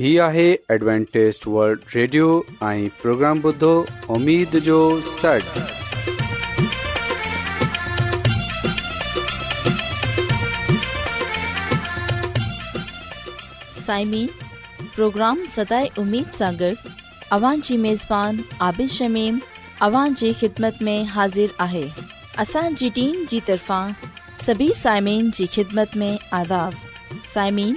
सभी साइमिन जी ख़िदमत में आज़ादु साइमीन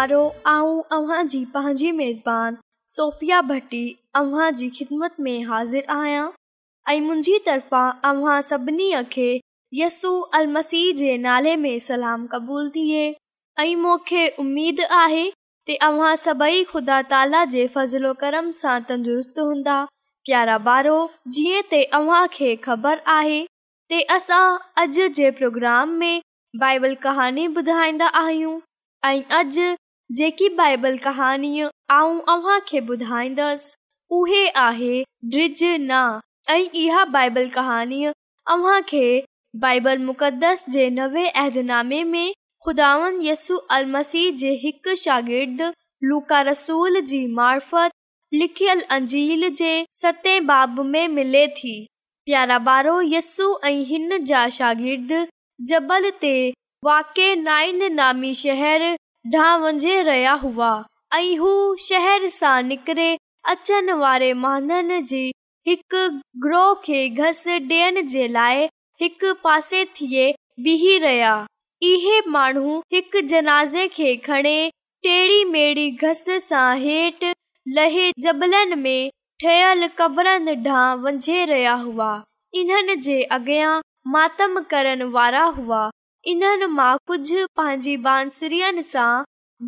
ॿारो ऐं पंहिंजी मेज़बान सोफ़िया भट्टी अव्हां जी ख़िदमत में हाज़िर आहियां ऐं मुंहिंजी तरफ़ा अव्हां सभिनी खे यसू अल मसीह जे नाले में सलाम क़बूलु थिए ऐं मूंखे उमेदु आहे की अव्हां सभई ख़ुदा ताला जे फज़िलो कर्म सां तंदुरुस्तु हूंदा प्यारा ॿारो जीअं खे ख़बर आहे ते असां अॼु जे प्रोग्राम में बाइबल कहाणी ॿुधाईंदा आहियूं ऐं अॼु जेकी बाइबल कहाणीअ ॿुधाईंदसि उहे आहे इहा बाइबल कहाणीअ जे नवे अहदनामे में हिकु शागिर्दु जी मार्फत लिखियल अंजील जे सते बाब में मिले थी प्यारा बारो यस्सू ऐं हिन जा शागिर्द जबल ते वाके नाइन नामी शहर ઢા વંજે રયા હુવા આઈ હું શહેર સા નિકરે અચ્છનવારે માનનજી એક ગરોખે ઘસ ડેન જેલાય એક પાસે થીયે બિહી રયા ઈહે માણહુ એક જનાઝે કે ખણે ટેડી મેડી ઘસ સા હેટ લહે જબલન મે ઠયલ કબરા નઢા વંજે રયા હુવા ઇનહને જે અગયા માતમ કરન વારા હુવા इन्हनि मां कुझु पंहिंजी बांसरीयुनि सां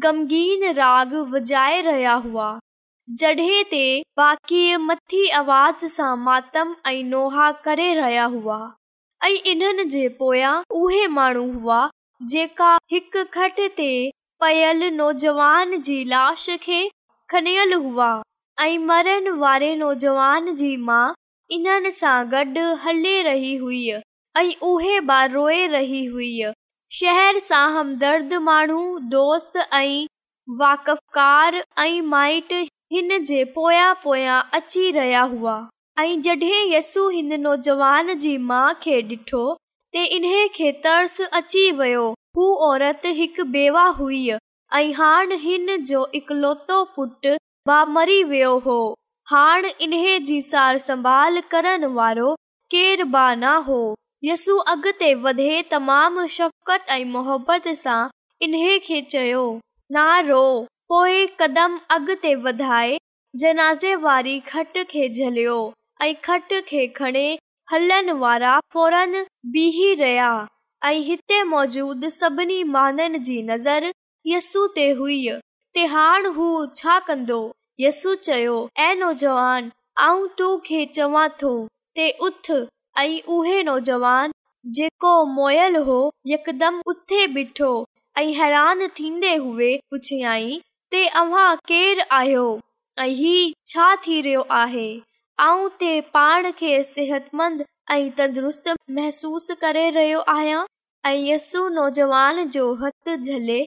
गमगीन राग वॼाए रहिया हुआ जड॒हिं ते बाकीअ मथी आवाज़ सां नोहा करे रहिया हुआ ऐं इन्हनि जे पोयां उहे माण्हू हुआ जेका हिक खट ते पयल नौजवान जी लाश खे खनियल हुआ ऐ मरण वारे नौजवान जी माउ इन्हनि सां गॾु हले रही हुई ऐं उहेोए रही हुय शहर सां हमदर्द माण्हू दोस्त ऐं वाकफ़कार ऐं माइट हिन जे पोयां पोयां अची रहिया हुआ ऐं जड॒हिं यस्सू हिन नौजवान जी माउ खे डि॒ठो ते इन्हे तर्स अची वियो हू औरत हिकु बेवा हुई ऐं हाणे हिन जो इकलोतो पुटु भा मरी वियो हो हाण इन्हे जी सार संभाल करण वारो केर ब न हो यसु अगिते वधे तमाम शफ़क़त ऐं मोहबत सां इन्हे खे चयो न रो पोए कदम अॻिते ऐं खट खे फोरन बीह रहिया ऐं हिते मौजूद सभिनी माननि जी नज़र यसू ते हुई तिहार हू छा कंदो यसू चयो ऐं नौजवान आऊं तूं चवां थो ते उथ बीठो ऐं सेहतमंद तंदुरुस्त महसूस करे रहियो आहियां यसू नोजवान जो हथ झले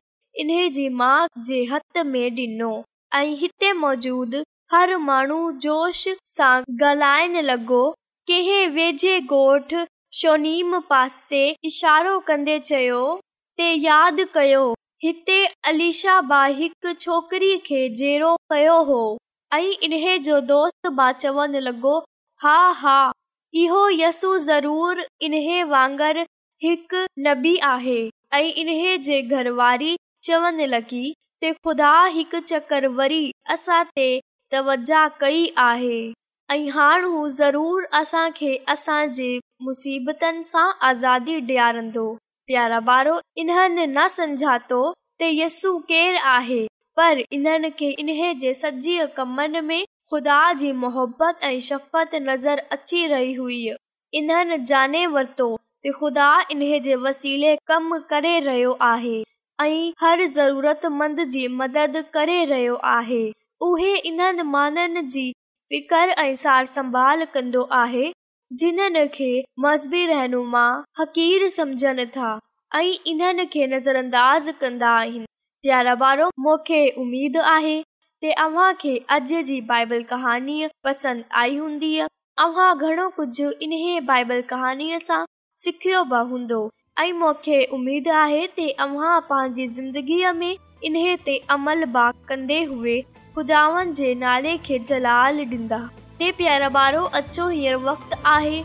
इन जी मा जे हथ में ॾिनो ऐं हिते मौजूद हर माण्हू जोश सां गलाइण लॻो कंहिं वेझे शोनीम पासे इशारो कन्दे चयो ते यादि कयो हिते अलिशा भा हिक छोकिरी खे जेड़ो कयो हो ऐं इन जो दोस्त चवनि लॻो हा हा इहो यसु ज़रूरु इन्हे वांगुर हिकु नबी आहे ऐं इन्हे जे घरवारी चवण लॻी ख़ुदा हिकु चकर वरी असां ते तवजा कई आहे ऐं हाणू ज़रूर असां खे असांजे मुसीबतनि सां आज़ादी डि॒यारंदो प्यारा बारो इन न समझातो त यसू केरु आहे पर इन्हनि जे सजीअ कमनि ख़ुदा जी मोहबत ऐं शफ़त नज़र अची रही हुई इन्हनि जाने वरतो त ख़ुदा इन्हे जे वसीले कम करे रहियो आहे ऐं हर ज़रूरत जी मदद करे रहियो आहे उहे इन्हनि माननि जी संभाल कंदो आहे जिन्हनि खे मज़बी रहनुमा अंदाज़ कंदा आहिनि प्यारी आहे अव्हां घणो कुझु इन्हे बाइबल कहाणीअ सां सिखियो बि हूंदो ऐं मूंखे उमेद आहे ते अव्हां पंहिंजी ज़िंदगीअ में इन्हे ते अमल बाग कन्दे हुई नाले खे जलाल ॾींदा ते प्यारा ॿारो अचो हीअ वक़्तु आहे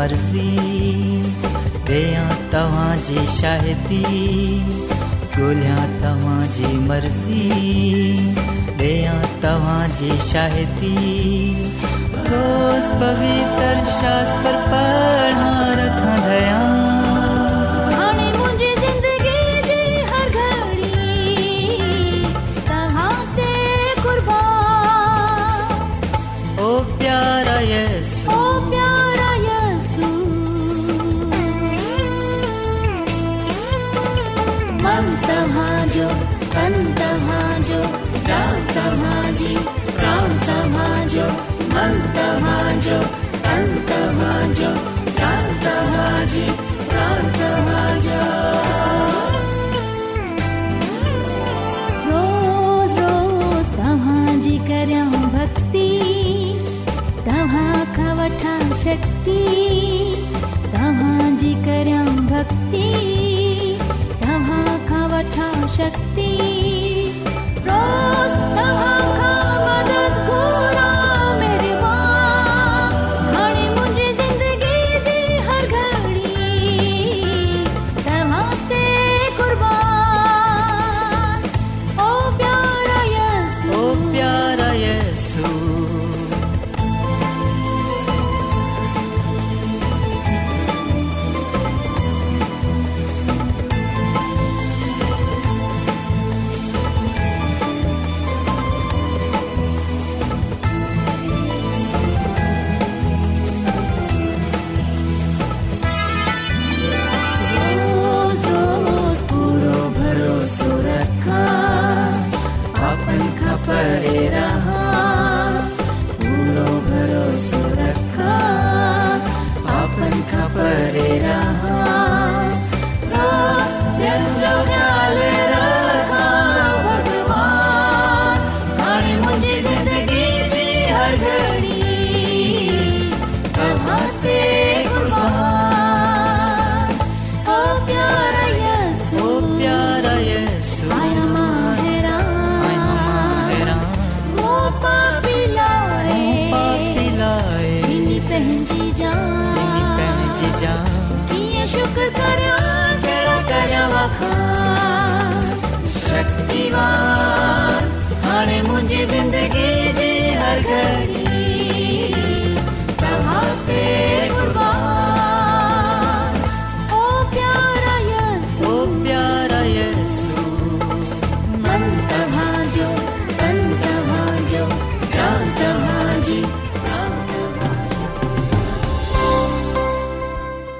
मर्ज़ी देया तव्हां जी शाहिदी ॻोल्हियां तव्हां जी मर्ज़ी देया तव्हां जी शाहिदी रोज़ पवित्र शास्त्र पढ़ां रखंदयां Manjo. हाणे मुंहिंजी ज़िंदगीअ जे हर घर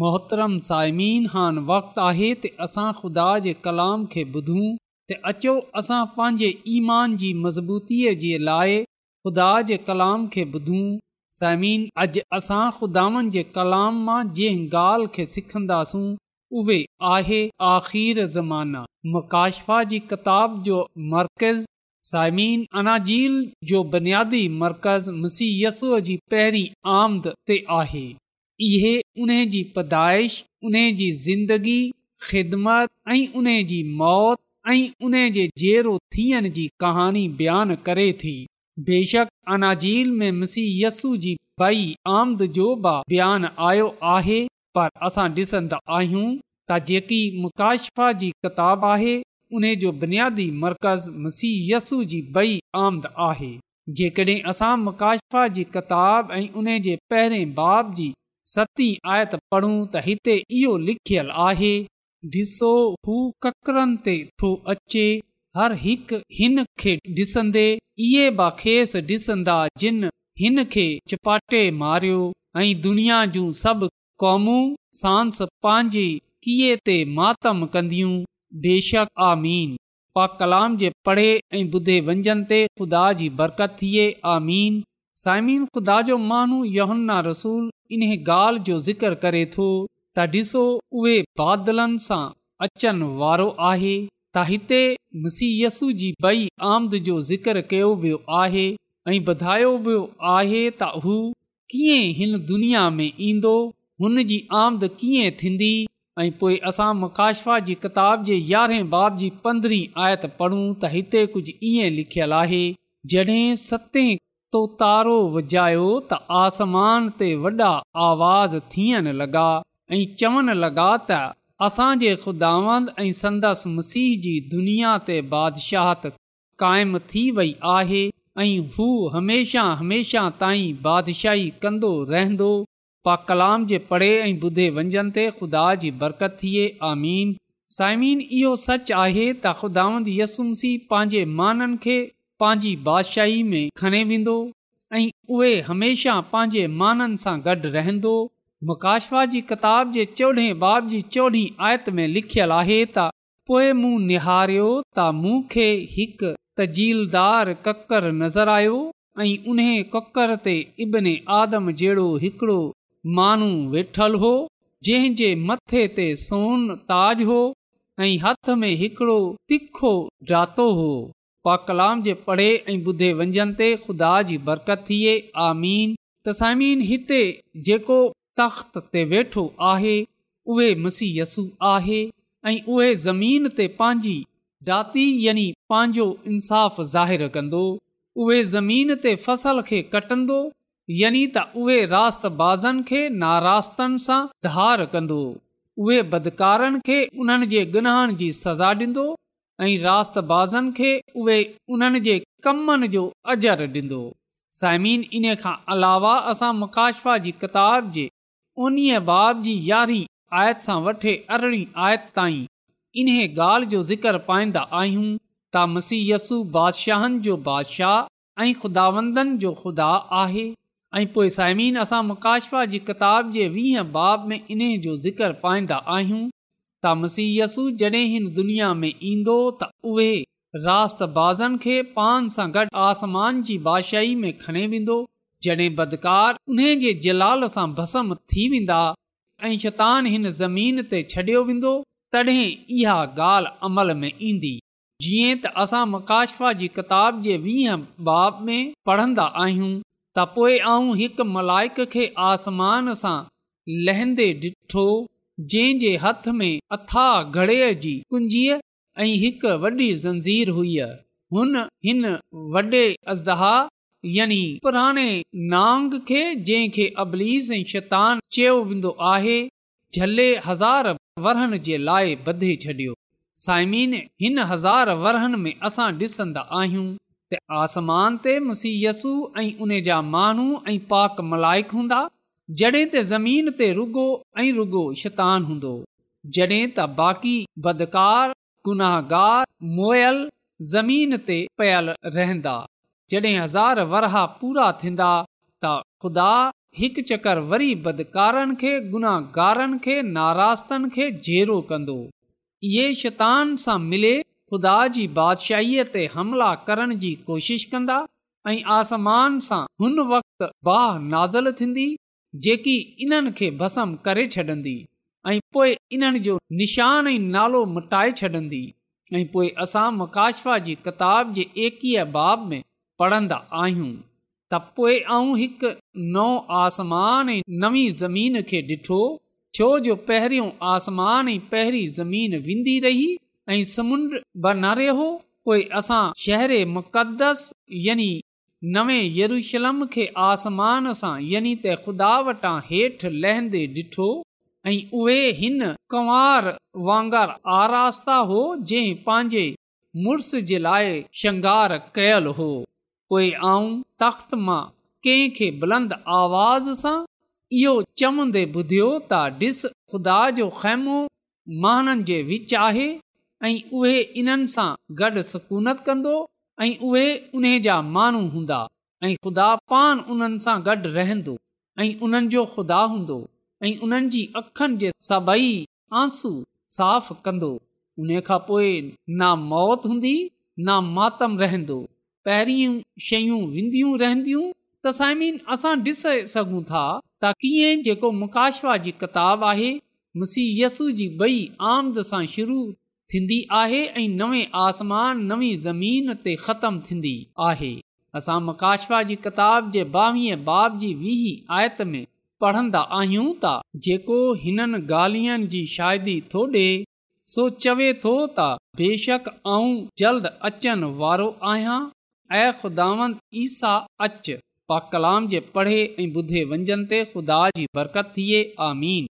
मोहतरम साइमिन आहे त असां ख़ुदा जे कलाम खे ॿुधूं त अचो असां पंहिंजे ईमान जी मज़बूतीअ जे लाइ खुदा जे कलाम खे ॿुधूं साइमीन अॼु असां ख़ुदानि जे कलाम मां जंहिं ॻाल्हि खे सिखंदासूं उहे आहे ज़माना मकाशफा जी किताब जो मर्कज़ साइमीन अनाजील जो बुनियादी मर्कज़ मसीयस जी पहिरीं आमद ते आहे इहे उन जी पैदाइश उन्हे ज़िंदगी ख़िदमत ऐं उन जी मौति ऐं उन जे जहिड़ो थियण जी कहानी बयानु करे थी बेशक अनाजील में मसीह यसू जी बई आमद जो बि बयानु आयो आहे पर असां डि॒संदा आहियूं त जेकी मुकाशफ़ा जी किताबु आहे उन जो बुनियादी मर्कज़ मसीह यस्सू जी बई आमद आहे जेकॾहिं असां मुकाशफ़ा जी किताब ऐं उन जे पहिरें बाब जी सती आयत पढ़ूं त हिते इहो लिखियलु आहे ॾिसो हू ककर ते थो अचे हर हिकु हिन खे ॾिसंदे इहेसि ॾिसंदा हिन खे चिपाटे मारियो ऐं दुनिया जूं सभु कौमूं सांस पंहिंजे किए ते मातम कंदियूं बेशक आमीन पा कलाम जे पढ़े ऐं ॿुधे वंजन ते ख़ुदा जी बरकत थिए आमीन साइमीन ख़ुदा जो माण्हू यहुन्ना रसूल इन ॻाल्हि जो ज़िकर करे थो त ॾिसो उहे बादलनि सां अचनि वारो आहे त हिते जी बई आमद जो ज़िकर कयो वियो आहे ऐं ॿुधायो वियो आहे त हू कीअं हिन दुनिया में ईंदो हुन जी आमद कीअं थींदी ऐं पोइ असां मुकाशफा जी किताब जे यारहें बाब जी पंद्रहीं आयत पूं त हिते कुझु ईअं लिखियलु आहे जॾहिं सते तो तारो वॼायो त आसमान ते वॾा आवाज़ थियण लॻा ऐं चवण लॻा त असांजे ख़ुदावंद ऐं संदसि मसीह जी दुनिया ते बादशाहत क़ाइमु थी वई आहे ऐं हू हमेशह हमेशह ताईं बादशाही कंदो रहंदो पा कलाम जे पढ़े ऐं ॿुधे वंजंद ते खुदा जी बरकत थिए आमीन साइमीन इहो सच आहे त ख़ुदांद यसुमसी पंहिंजे माननि खे पंहिंजी बादशाही में खणी वेंदो ऐं उहे हमेशा पंहिंजे माननि सां गॾु रहंदो मुकाशवा जी किताब जे चोॾहं बाब जी चोॾहीं आयत में लिखियलु आहे त पोइ मूं निहारियो त मूं हिकु तजीलदार ककरु नज़र आयो ऐं उन्हे ककरु ते इब्न आदम जहिड़ो हिकिड़ो माण्हू वेठल हो जे मथे ते सोन ताज हो ऐं हथ में हिकड़ो तिखो डातो हो पा कलाम जे पढ़े ऐं ॿुधे वंजन ते खुदा जी बरकत थिए आमीन तसामीन हिते जेको तख़्त ते वेठो आहे उहे मुसीयसू आहे ऐं उहे ज़मीन ते पंहिंजी दाती यानी पंहिंजो इंसाफ़ ज़ाहिरु कंदो उहे ज़मीन ते फसल खे कटंदो यनी त उहे रास्ताज़नि खे नारासनि सां धार कंदो उहे बदकारनि खे उन्हनि जे गुनाहनि जी सज़ा ॾींदो ऐं रातबाज़नि खे उहे उन्हनि जे कमनि जो अजर ॾींदो साइमीन इन खां अलावा असां मुकाशफ़ा जी किताब जे उनवीह बाब जी यारहीं आयत सां वठे अरिड़हीं आयत ताईं इन्हे ॻाल्हि जो ज़िक्र पाईंदा आहियूं त मसीयसु बादशाहनि जो बादशाह ऐं ख़ुदावंदन जो खुदा आहे ऐं पोइ साइमीन असां मुकाशफ़ा जी किताब जे वीह बाब में इन्हे जो ज़िक्र पाईंदा आहियूं तामसीयसु जॾहिं हिन दुनिया में ईंदो त उहे रातबाज़नि खे पान सां गॾु आसमान जी बादशाही में खणी वेंदो जॾहिं बदकार उन जे जलाल सां भसम थी वेंदा ऐं शैतान हिन ज़मीन ते छॾियो वेंदो तॾहिं इहा ॻाल्हि अमल में ईंदी जीअं त असां मकाशफा जी किताब जे वीह बाब में पढ़ंदा आहियूं त पोइ आऊं हिकु मलाइक खे आसमान सां लहंदे ॾिठो जंहिं जे हथ में अथा घड़े जी कुंजीअ ऐं हिकु वॾी ज़ंज़ीर हुई हुन हिन वॾे अज़दहा यानी पुराणे नांग खे जंहिं खे अबलीस ऐं शैतान चयो वेंदो आहे झले हज़ार वरहन जे लाइ बधे छॾियो साइमीन हिन हज़ार वरहन में असां ॾिसंदा आहियूं त आसमान ते मुसीयसु ऐं उन जा माण्हू ऐं पाक मलाइक हूंदा जॾहिं त ज़मीन ते रुगो ऐं रुगो शैतान हूंदो जॾहिं त बाक़ी बदकार गुनाहगार मोयल ज़मीन ते पयल रहंदा जॾहिं हज़ार वरहा पूरा थींदा त ख़ुदा हिकु चकर वरी बदकारनि खे गुनाहगारनि खे नारासतनि खे जेरो कंदो इहे शैतान सां मिले ख़ुदा जी बादशाहीअ ते हमला करण जी कोशिश कंदा ऐं आसमान सां हुन वक़्तु बाह नाज़ल थींदी जेकी इन्हनि खे भसम करे छॾंदी ऐं पोइ इन्हनि जो निशान ऐं नालो मटाए छॾंदी ऐं पोइ असां मुकाशफ़ा जी किताब जे एकवीह बाब में पढ़ंदा आहियूं त पोइ ऐं हिकु आसमान ऐं नवीं ज़मीन खे ॾिठो छो जो पहिरियों आसमान ऐं पहिरीं ज़मीन वेंदी रही ऐं समुंड बि न रहियो पोइ असां मुक़दस यानी नवे यरूशलम खे आसमान सां यनी त खु़दा वटां हेठि लहंदे डि॒ठो ऐं उहे हिन कुंवार वांगुरु आरास्ता हो जंहिं पंहिंजे मुड़ुसु जे लाइ शंगार कयलु हो पोइ आऊं तख़्त मां कंहिंखे बुलंद आवाज़ सां इहो चवंदे ॿुधियो त ॾिस खुदा जो ख़ैमो महननि जे विच आहे ऐं उहे इन्हनि सां गॾु सकूनत कंदो ऐं उहे माण्हू हूंदा ऐं ख़ुदा पान उन्हनि सां गॾु रहंदो ऐं उन्हनि जो खु़दा हूंदो ऐं उन्हनि जी अखनि जे सभई आंसूं साफ़ कंदो उन खां पोइ ना मौत हूंदी ना मातम रहंदो पहिरी शयूं विंदियूं रहंदियूं त असां सघूं था कीअं जेको मुकाशवा जी किताब आहे मुसीयसू जी ॿई आमद सां शुरू थींदी आहे ऐं नवे आसमान नवी ज़मीन ते ख़तमु थींदी आहे असां मकाशवा जी किताब जे ॿावीह बाब जी वीह आयत में पढ़ंदा आहियूं ता जेको हिननि ॻाल्हियुनि जी शादी थो ॾिए सो चवे थो त बेशक ऐं जल्द अचनि वारो आहियां ऐं ख़ुदावंत ईसा अच पा कलाम जे पढ़े ऐं ॿुधे वंजन ते ख़ुदा जी बरकत थिए आमीन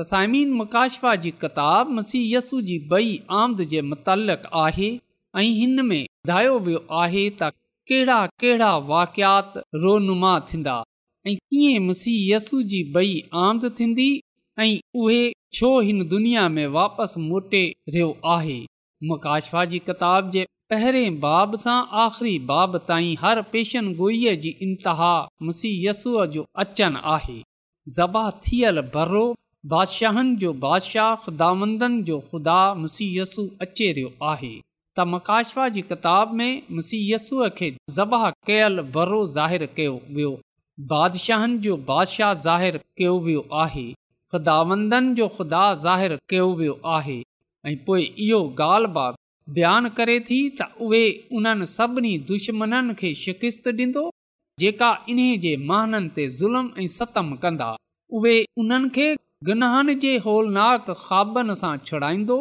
तसाइमीन मुकाशफ़ा जी किताब मसीयसु जी बई आमद जे मुतलिक़ आहे ऐं हिन में ॿुधायो वियो आहे त कहिड़ा कहिड़ा वाकियात रोनुमा थींदा ऐं कीअं मसीयसु जी बई आमद थींदी ऐं उहे छो हिन दुनिया में वापसि मोटे रहियो आहे मुकाशफा जी किताब जे पहिरें बाब सां आख़िरी बाब ताईं हर पेशन गोईअ जी इंतिहा मसीयसुअ जो अचनि आहे ज़बा थियल भरो बादशाहनि जो बादशाह ख़ुदावंदन जो ख़ुदा मुसीयसु अचे रहियो आहे त मकाशवा जी किताब में मुसीयसुअ खे ज़बह कयल भरो ज़ाहिर कयो वियो बादशाहनि जो बादशाह ज़ाहिर कयो वियो आहे ख़ुदावंदन जो ख़ुदा ज़ाहिर कयो वियो आहे ऐं पोइ इहो गाल्हि बयान करे थी त उहे उन्हनि सभिनी दुश्मन खे शिकित्त ॾींदो जेका इन्हे जे महननि ज़ुल्म ऐं सतम कंदा उहे उन्हनि खे गनाहन जे होलनाक ख्वाबनि सां छुड़ाईंदो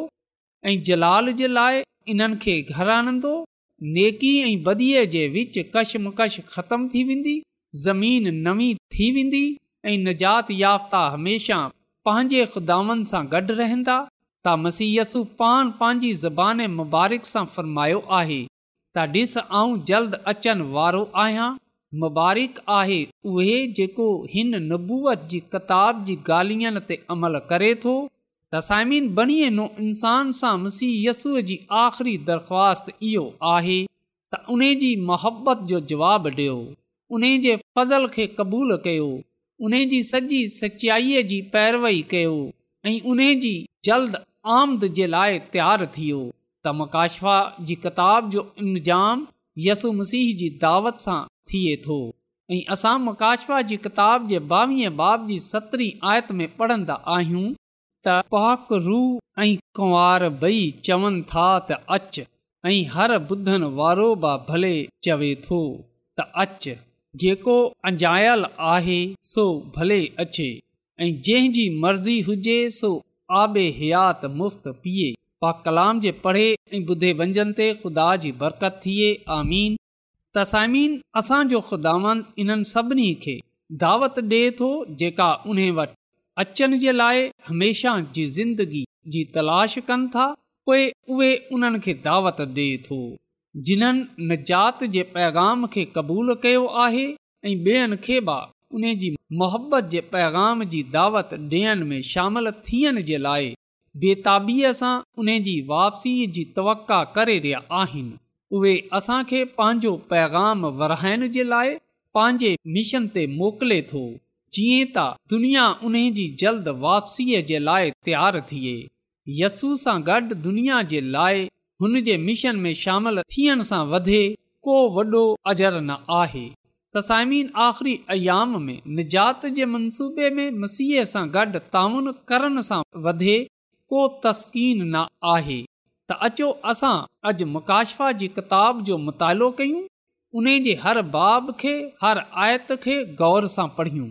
ऐं जलाल जे लाइ इन्हनि खे घर नेकी ऐं बदीअ जे विच कशमकश ख़तमु थी वेंदी ज़मीन नवी थी वेंदी ऐं नजाति याफ़्ता हमेशह पंहिंजे ख़ुदानि सां गॾु रहंदा त मसीयसु पान पंहिंजी ज़बान मुबारक सां फ़र्मायो आहे त ॾिस आऊं जल्द अचनि वारो आहियां मुबारक आहे उहे जेको हिन नबूअत जी किताब जी ॻाल्हियुनि ते अमल करे थो त साइमीन नो इंसान सां मसीह यसूअ जी आख़िरी दरख़्वास्त इहो आहे त उन्हे जी मोहबत जो जवाब ॾियो उन्हे जे फ़ज़ल खे क़बूल कयो उन जी सॼी सचाईअ जी पैरवई कयो ऐं उन्हे जल्द आमद जे लाइ तयारु थियो त मकाशफा जी किताब जो इंजाम यसु मसीह जी दावत सां थिए थो ऐं असां मकाशवा जी किताब जे ॿावीह बाब जी सतरी आयत में पढ़ंदा आहियूं त पाक रु ऐं कुंवार ॿई चवनि था त अच ऐं हर ॿुधनि वारो बि भले चवे थो त अच जेको अंजायल आहे सो भले अचे ऐं जंहिंजी मर्ज़ी हुजे सो आबे हयात मुफ़्त पीए पा कलाम जे पढ़े ऐं ॿुधे वंजन ते ख़ुदा जी बरकत थिए आमीन तसामीन असांजो खुदावन इन्हनि सभिनी खे दावत डि॒ए थो जेका उन वटि अचण जे लाइ हमेशह जी ज़िंदगी जी तलाश कनि था पोइ उहे उन्हनि खे दावत डे॒ जिन्हनि नजात जे पैगाम खे क़बूलु कयो आहे ऐं ॿियनि खे बि उन जी मोहबत जे पैगाम जी दावत डि॒यण में शामिल थियण जे लाइ बेताबीअ सां उन्हे जी वापसीअ जी तवक करे रहिया आहिनि उहे असांखे पंहिंजो पैगाम वराइण जे लाइ पंहिंजे मिशन ते मोकिले थो जीअं त दुनिया उन्हनि जल्द वापसीअ जे लाइ तयारु थिए यस्सू सां गॾु दुनिया जे लाइ हुन जे मिशन में शामिल थियण सां वधे को वॾो अजर न आहे तसाइमीन आख़िरी अयाम में निजात जे मनसूबे में मसीह सां गॾु ताउन करण सां वधे को तस्कीन न आहे त अचो असां अॼु मुकाशफ़ा जी किताब जो मुतालो कयूं उन जे हर बाब खे हर आयत खे ग़ौर सां पढ़ियूं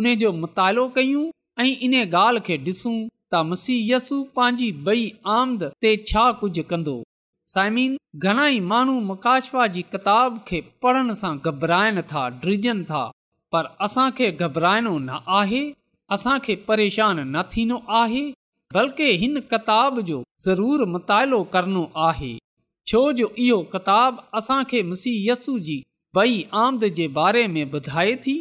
उन जो मुतालो कयूं ऐं इन ॻाल्हि खे ॾिसूं त मसीयसु पंहिंजी बई आमद ते छा कुझु कंदो साइमिन घणाई माण्हू मुकाशफ़ा जी किताब खे पढ़ण सां घबराइनि था ड्रिजनि था पर असांखे घबराइणो न आहे असां खे परेशान न थींदो आहे बल्कि हिन किताब जो ज़रूरु मुतालो करणो आहे छो जो इहो किताबु असां खे मुसीयस्सु जी बेई आमद जे बारे में ॿुधाए थी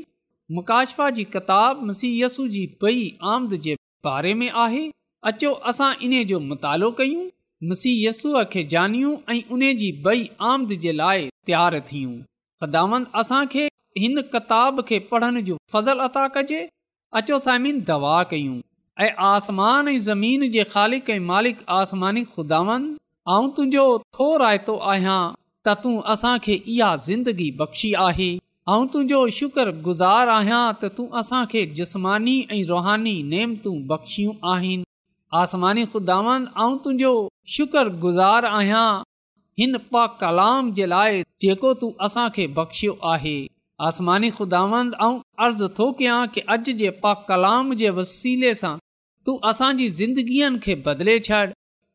मुकाशफा जी किताब मुसी यसु जी बेई आमद जे बारे में आहे अचो असां इन जो मुतालो कयूं मुसीयस्सु खे जानियूं ऐं उन जी बई आमद जे लाइ तयारु थियूं ख़्दांद असांखे हिन किताब खे पढ़ण जो फज़ल अता कजे अचो साइमिन दवा कयूं ऐं आसमान ऐं ज़मीन जे ख़ालिक ऐं मालिक आसमानी खुदावंद तुंहिंजो थो रायतो आहियां त तूं असांखे इहा ज़िंदगी बख़्शी आहे ऐं तुंहिंजो शुकुर गुज़ार आहियां त तूं असांखे जिस्मानी बख़्शियूं आहिनि आसमानी खुदावन ऐं तुंहिंजो शुक्र गुज़ार आहियां हिन पा कलाम जे लाइ जेको तूं असांखे बख़्शियो आहे आसमानी खुदावंद अर्ज़ु थो कयां की अॼु जे पा कलाम जे वसीले सां तूं असांजी ज़िंदगीअ खे बदले छॾ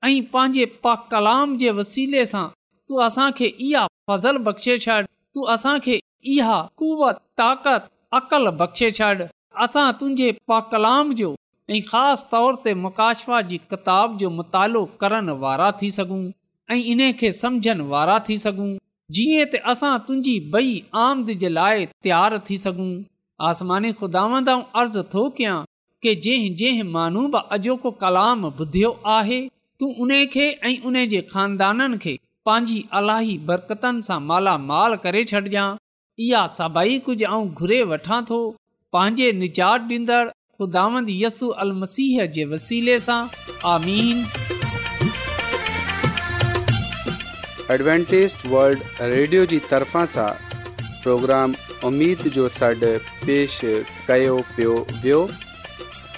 ऐं पंहिंजे पा कलाम जे वसीले सां तू असांखे इहा फज़ल बख़्शे छॾ तूं असांखे इहा कुवत ताक़त अक़ल बख़्शे छॾ असां तुंहिंजे पा कलाम जो ऐं ख़ासि तौर ते मुकाशवा जी किताब जो मुतालो करण वारा थी सघूं ऐं इन खे समुझनि वारा थी सघूं जीअं त असां तुंहिंजी बई आमद जे लाइ तयारु थी सघूं आसमानी खुदाव अर्ज़ु थो कयां कि जंहिं जंहिं माण्हू बि अॼोको कलाम ॿुधियो आहे तूं उन खे ऐं उन जे ख़ानदाननि खे मालामाल करे छॾिजांइ इहा सभई कुझु घुरे वठां थो निजात ॾींदड़ ख़ुदांद यसु अल मसीह जे वसीले सां आमीन एडवेंटेज वल्ड रेडियो जी तरफ़ा सां प्रोग्राम उमेद जो सॾु पेश कयो